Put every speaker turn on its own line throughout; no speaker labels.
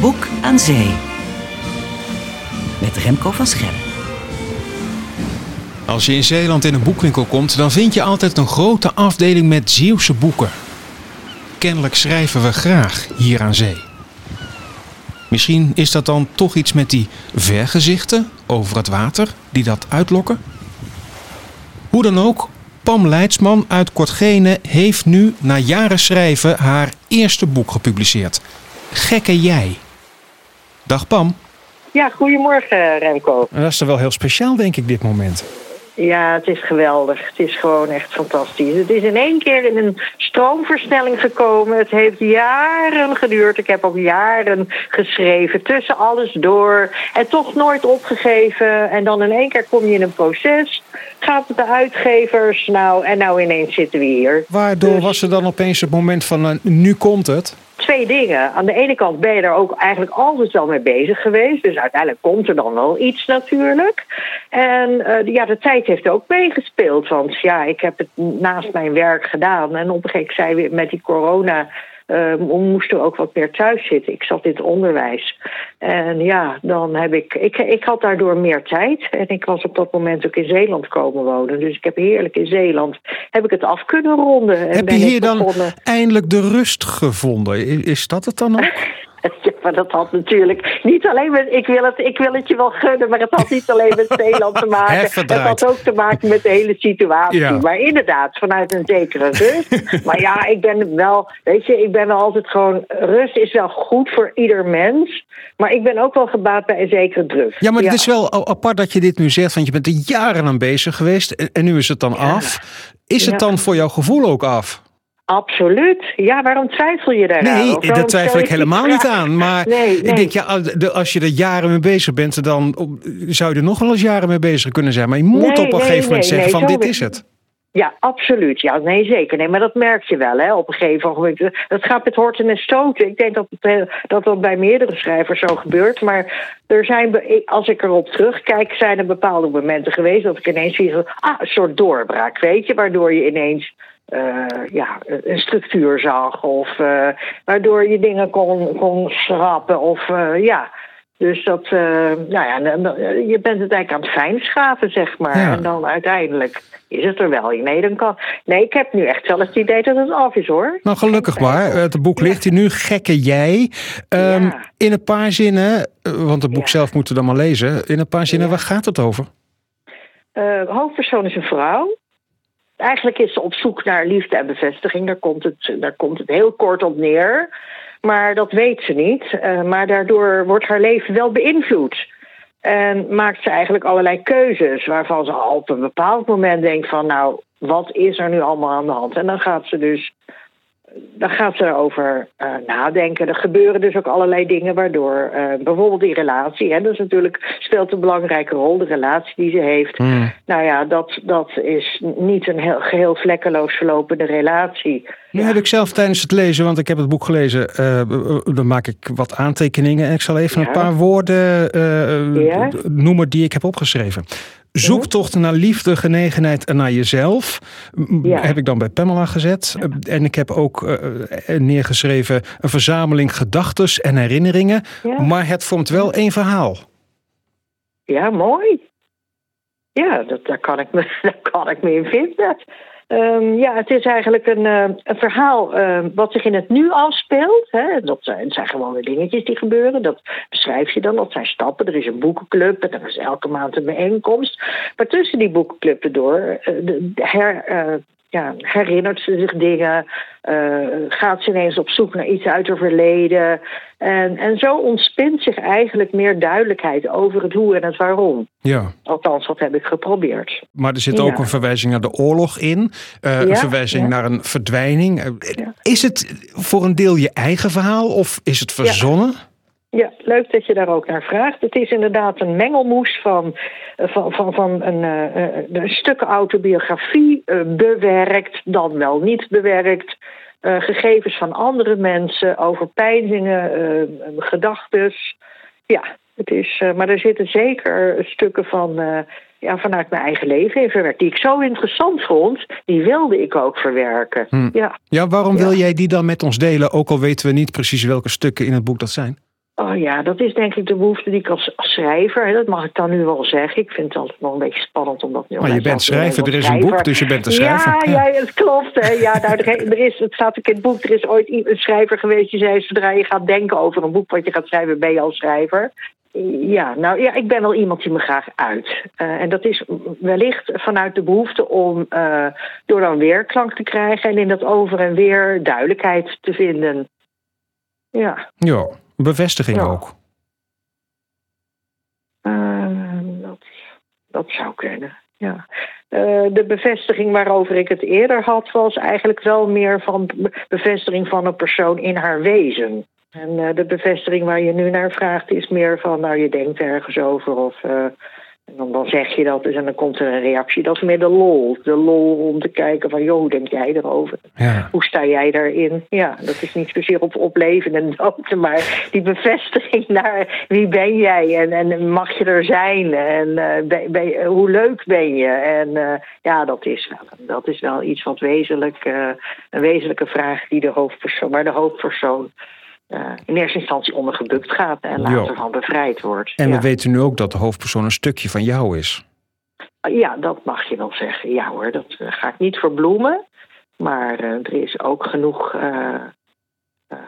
Boek aan Zee. Met Remco van Schellen.
Als je in Zeeland in een boekwinkel komt, dan vind je altijd een grote afdeling met Zeeuwse boeken. Kennelijk schrijven we graag hier aan zee. Misschien is dat dan toch iets met die vergezichten over het water die dat uitlokken? Hoe dan ook, Pam Leidsman uit Kortgene heeft nu na jaren schrijven haar eerste boek gepubliceerd. Gekke Jij. Dag Pam.
Ja, goedemorgen Remco.
Dat is er wel heel speciaal denk ik dit moment.
Ja, het is geweldig. Het is gewoon echt fantastisch. Het is in één keer in een stroomversnelling gekomen. Het heeft jaren geduurd. Ik heb ook jaren geschreven, tussen alles door. En toch nooit opgegeven. En dan in één keer kom je in een proces. Gaat het de uitgevers? Nou, en nou ineens zitten we hier.
Waardoor
Dus-
was er dan opeens het moment van uh, nu komt het?
Twee dingen. Aan de ene kant ben je er ook eigenlijk altijd wel mee bezig geweest. Dus uiteindelijk komt er dan wel iets natuurlijk. En uh, ja, de tijd heeft ook meegespeeld. Want ja, ik heb het naast mijn werk gedaan. En op een gegeven moment zei met die corona. Uh, moesten ook wat meer thuis zitten. Ik zat in het onderwijs. En ja, dan heb ik, ik. Ik had daardoor meer tijd. En ik was op dat moment ook in Zeeland komen wonen. Dus ik heb heerlijk in Zeeland. Heb ik het af kunnen ronden. En
heb
ben
je hier dan
begonnen.
eindelijk de rust gevonden? Is dat het dan ook?
Ja, maar dat had natuurlijk niet alleen met. Ik wil, het, ik wil het je wel gunnen, maar het had niet alleen met Zeeland te maken. Het had ook te maken met de hele situatie.
Ja.
Maar inderdaad, vanuit een zekere rust. maar ja, ik ben wel. Weet je, ik ben wel altijd gewoon. Rust is wel goed voor ieder mens. Maar ik ben ook wel gebaat bij een zekere druk.
Ja, maar het is wel apart dat je dit nu zegt, want je bent er jaren aan bezig geweest en, en nu is het dan af. Is het dan voor jouw gevoel ook af?
Absoluut. Ja, waarom twijfel je daar
Nee, daar twijfel ik helemaal niet aan. Maar
nee, nee.
ik denk, ja, als je er jaren mee bezig bent, dan zou je er nog wel eens jaren mee bezig kunnen zijn. Maar je moet
nee,
op een gegeven moment zeggen van dit is het.
Ja, absoluut. Ja, nee, zeker. Nee, maar dat merk je wel, hè, op een gegeven moment. Dat gaat met horten en stoten. Ik denk dat het, dat, dat bij meerdere schrijvers zo gebeurt. Maar er zijn, als ik erop terugkijk, zijn er bepaalde momenten geweest dat ik ineens zie, ah, een soort doorbraak, weet je, waardoor je ineens uh, ja, een structuur zag. Of uh, waardoor je dingen kon, kon schrappen. Of uh, ja. Dus dat, nou ja, je bent het eigenlijk aan het fijnschaven, zeg maar.
Ja.
En dan uiteindelijk is het er wel. Nee, dan kan. Nee, ik heb nu echt wel het idee dat het af is hoor.
Nou, gelukkig maar. Het boek ligt hier nu. Gekke jij. Um, ja. In een paar zinnen, want het boek ja. zelf moeten we dan maar lezen. In een paar zinnen, waar gaat het over?
Hoofdpersoon is een vrouw. Eigenlijk is ze op zoek naar liefde en bevestiging. Daar komt het, daar komt het heel kort op neer. Maar dat weet ze niet. Uh, maar daardoor wordt haar leven wel beïnvloed. En maakt ze eigenlijk allerlei keuzes waarvan ze op een bepaald moment denkt van nou, wat is er nu allemaal aan de hand? En dan gaat ze dus dan gaat ze erover uh, nadenken. Er gebeuren dus ook allerlei dingen waardoor uh, bijvoorbeeld die relatie, hè, dat is natuurlijk speelt een belangrijke rol, de relatie die ze heeft.
Mm.
Nou ja, dat, dat is niet een heel, geheel vlekkeloos verlopende relatie.
Nu heb ik zelf tijdens het lezen, want ik heb het boek gelezen, uh, dan maak ik wat aantekeningen en ik zal even een paar woorden
Ja.
noemen die ik heb opgeschreven. Zoektocht naar liefde, genegenheid en naar jezelf.
Ja.
Heb ik dan bij Pamela gezet. En ik heb ook eh, neergeschreven een verzameling gedachtes en herinneringen.
Ja.
Maar het vormt wel één verhaal.
Ja, mooi. Ja, dat, daar, kan ik me, daar kan ik me in vinden. Ehm, ja, het is eigenlijk een, eh, een verhaal eh, wat zich in het nu afspeelt. Hè. Dat zijn, zijn gewoon weer dingetjes die gebeuren. Dat beschrijf je dan. Dat zijn stappen. Er is een boekenclub en er is elke maand een bijeenkomst. Maar tussen die boekenclubben door eh, de, de her, eh, ja, herinnert ze zich dingen. eh, gaat ze ineens op zoek naar iets uit haar verleden. En, en zo ontspint zich eigenlijk meer duidelijkheid over het hoe en het waarom.
Ja.
Althans, dat heb ik geprobeerd.
Maar er zit
Ja.
ook een verwijzing naar de oorlog in. eh, een verwijzing
ja.
naar een verdwijning. Is het voor een deel je eigen verhaal of is het verzonnen?
Ja, leuk dat je daar ook naar vraagt. Het is inderdaad een mengelmoes van, eh, van, van, van een, eh, eh, een stuk autobiografie, bewerkt, dan wel niet bewerkt. gegevens van andere mensen, overpeinzingen, gedachten. Ja, het is, maar er zitten zeker stukken van, ja, vanuit mijn eigen leven in verwerkt. Die ik zo interessant vond, die wilde ik ook verwerken.
Hm.
Ja.
Ja, waarom
Ja.
wil jij die dan met ons delen, ook al weten we niet precies welke stukken in het boek dat zijn?
Oh ja, dat is denk ik de behoefte die ik als, als schrijver, hè, dat mag ik dan nu wel zeggen. Ik vind het altijd wel een beetje spannend om dat nu
Maar je bent schrijver, er is een boek, dus je bent een schrijver.
Ja, ja. het klopt. Hè. Ja, nou, er, is, het staat ook in het boek, er is ooit een schrijver geweest die zei, zodra je gaat denken over een boek wat je gaat schrijven, ben je al schrijver. Ja, nou ja, ik ben wel iemand die me graag uit. Eh, en dat is wellicht vanuit de behoefte om eh, door dan weerklank te krijgen en in dat over en weer duidelijkheid te vinden. Ja.
Ja, bevestiging ook.
Eh, dat, dat zou kunnen, ja. Eh, de bevestiging waarover ik het eerder had, was eigenlijk wel meer van be- bevestiging van een persoon in haar wezen. En eh, de bevestiging waar je nu naar vraagt, is meer van, nou, je denkt ergens over of. En dan, zeg je dat dus en dan komt er een reactie. Dat is meer de lol. De lol om te kijken van, joh, hoe denk jij erover?
Ja.
Hoe sta jij daarin? Ja, dat is niet zozeer op, op leven en dood, maar die bevestiging naar wie ben jij en, en mag je er zijn en eh, ben, hoe leuk ben je? En eh, ja, dat is, wel, dat is wel iets wat wezenlijk, eh, een wezenlijke vraag die de hoofdpersoon, waar de hoofdpersoon eh, in eerste instantie onder gebukt gaat en later van bevrijd wordt.
En
ja.
we weten nu ook dat de hoofdpersoon een stukje van jou is.
Ja, dat mag je wel zeggen. Ja hoor, dat eh, ga ik niet verbloemen. Maar eh, er is ook genoeg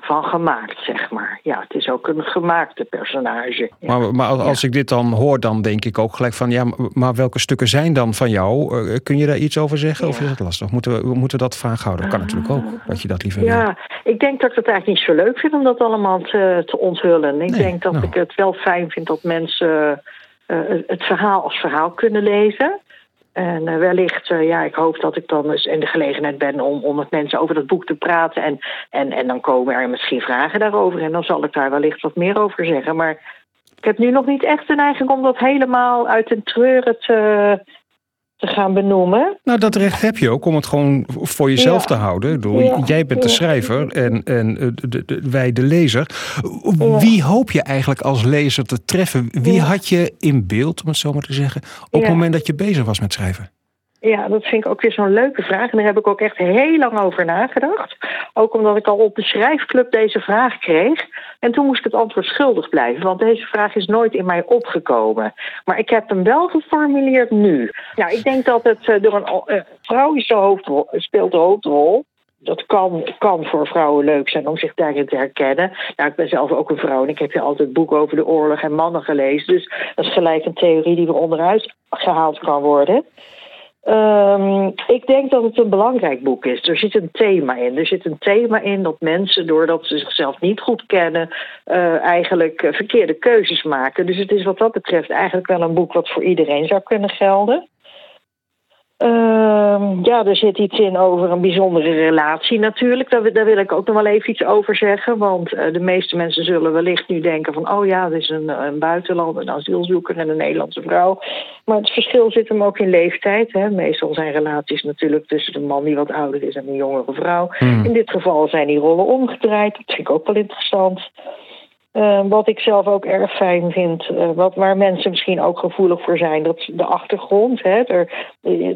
van gemaakt, zeg maar. Ja, het is ook een gemaakte personage. Ja.
Maar, maar als, ik dit dan hoor, dan denk ik ook gelijk van... ja, maar- welke stukken zijn dan van jou? Eh, kun je daar iets over zeggen of is dat lastig? Moeten we, moeten we dat vaag houden? Dat kan natuurlijk ook, dat je dat liever wil.
Ja, ik denk dat ik het eigenlijk niet zo leuk vind om dat allemaal te, te onthullen. Ik
Nee,
denk dat
nou.
ik het wel fijn vind dat mensen eh, het verhaal als verhaal kunnen lezen. En eh, wellicht, eh, ja, ik hoop dat ik dan eens in de gelegenheid ben om, om met mensen over dat boek te praten. En, en, en dan komen er misschien vragen daarover. En dan zal ik daar wellicht wat meer over zeggen. Maar ik heb nu nog niet echt de neiging om dat helemaal uit den treuren te, te gaan benoemen.
Nou, dat recht heb je ook om het gewoon voor jezelf
Ja.
te houden.
Ja.
Jij bent de schrijver en, en eh, de, de- de- wij de lezer. Wie hoop je eigenlijk als lezer te treffen? Wie had je in beeld, om het zo maar te zeggen, op het moment dat je bezig was met schrijven?
Ja, dat vind ik ook weer zo'n leuke vraag. En daar heb ik ook echt heel lang over nagedacht. Ook omdat ik al op de schrijfclub deze vraag kreeg. En toen moest ik het antwoord schuldig blijven. Want deze vraag is nooit in mij opgekomen. Maar ik heb hem wel geformuleerd nu. Nou, ik denk dat het eh, door een eh, vrouw is de hoofdrol, speelt de hoofdrol. Dat kan, kan voor vrouwen leuk zijn om zich daarin te herkennen. Nou, ik ben zelf ook een vrouw en ik heb je altijd boeken over de oorlog en mannen gelezen. Dus dat is gelijk een theorie die er onderuit gehaald kan worden. Ehm, ik denk dat het een belangrijk boek is. Er zit een thema in. Er zit een thema in dat mensen, doordat ze zichzelf niet goed kennen, eh, eigenlijk eh, verkeerde keuzes maken. Dus het is wat dat betreft eigenlijk wel een boek wat voor iedereen zou kunnen gelden. Ehm, ja, er zit iets in over een bijzondere relatie natuurlijk. Daar, daar wil ik ook nog wel even iets over zeggen. Want eh, de meeste mensen zullen wellicht nu denken van... oh ja, dit is een, een buitenland, een asielzoeker en een Nederlandse vrouw. Maar het verschil zit hem ook in leeftijd. Hè. Meestal zijn relaties natuurlijk tussen de man die wat ouder is en een jongere vrouw.
Hmm.
In dit geval zijn die rollen omgedraaid. Dat vind ik ook wel interessant. Eh, wat ik zelf ook erg fijn vind, eh, wat, waar mensen misschien ook gevoelig voor zijn, dat is de achtergrond. Hè, er,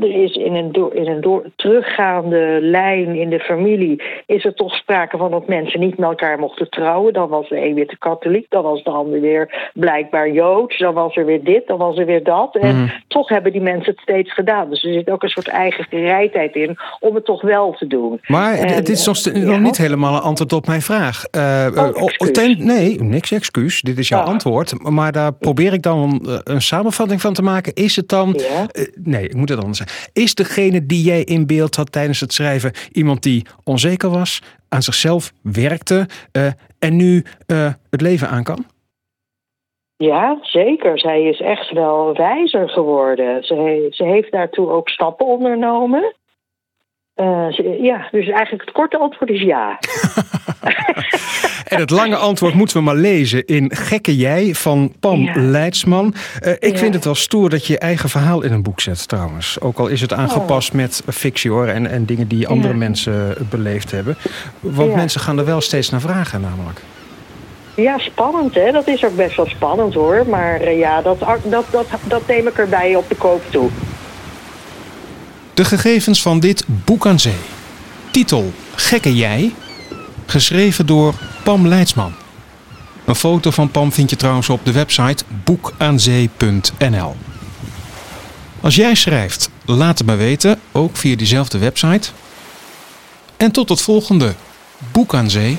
er is in een, door, in een door, teruggaande lijn in de familie, is er toch sprake van dat mensen niet met elkaar mochten trouwen. Dan was de een weer te katholiek, dan was de ander weer blijkbaar joods, dan was er weer dit, dan was er weer dat. En
Mhm.
toch hebben die mensen het steeds gedaan. Dus er zit ook een soort eigen gereidheid in om het toch wel te doen.
Maar
En,
het is nog,
eh,
nog niet helemaal een antwoord op mijn vraag.
Oh,
ten- nee, niks excuus. Dit is jouw antwoord. Maar daar probeer ik dan eh, een samenvatting van te maken. Is het dan...
Ja.
eh, nee, ik moet het anders zeggen. Is degene die jij in beeld had tijdens het schrijven... iemand die onzeker was, aan zichzelf werkte... eh, en nu het leven aan kan?
Ja, zeker. Zij is echt wel wijzer geworden. Ze, ze heeft daartoe ook stappen ondernomen. Eh, ja, dus eigenlijk het korte antwoord is ja.
En het lange antwoord moeten we maar lezen in Gekke Jij van Pam
Ja.
Leidsman. Eh, ik
Ja.
vind het wel stoer dat je je eigen verhaal in een boek zet trouwens. Ook al is het aangepast met fictie hoor en, en dingen die andere
Ja.
mensen beleefd hebben. Want mensen gaan er wel steeds naar vragen namelijk.
Ja, spannend hè. Dat is ook best wel spannend hoor. Maar eh, ja, dat, dat, dat, dat neem ik erbij op de koop toe.
De gegevens van dit boek aan zee. Titel Gekke Jij. Geschreven door Pam Leidsman. Een foto van Pam vind je trouwens op de website boekaanzee.nl. Als jij schrijft, laat het me weten, ook via diezelfde website. En tot het volgende Boek aan Zee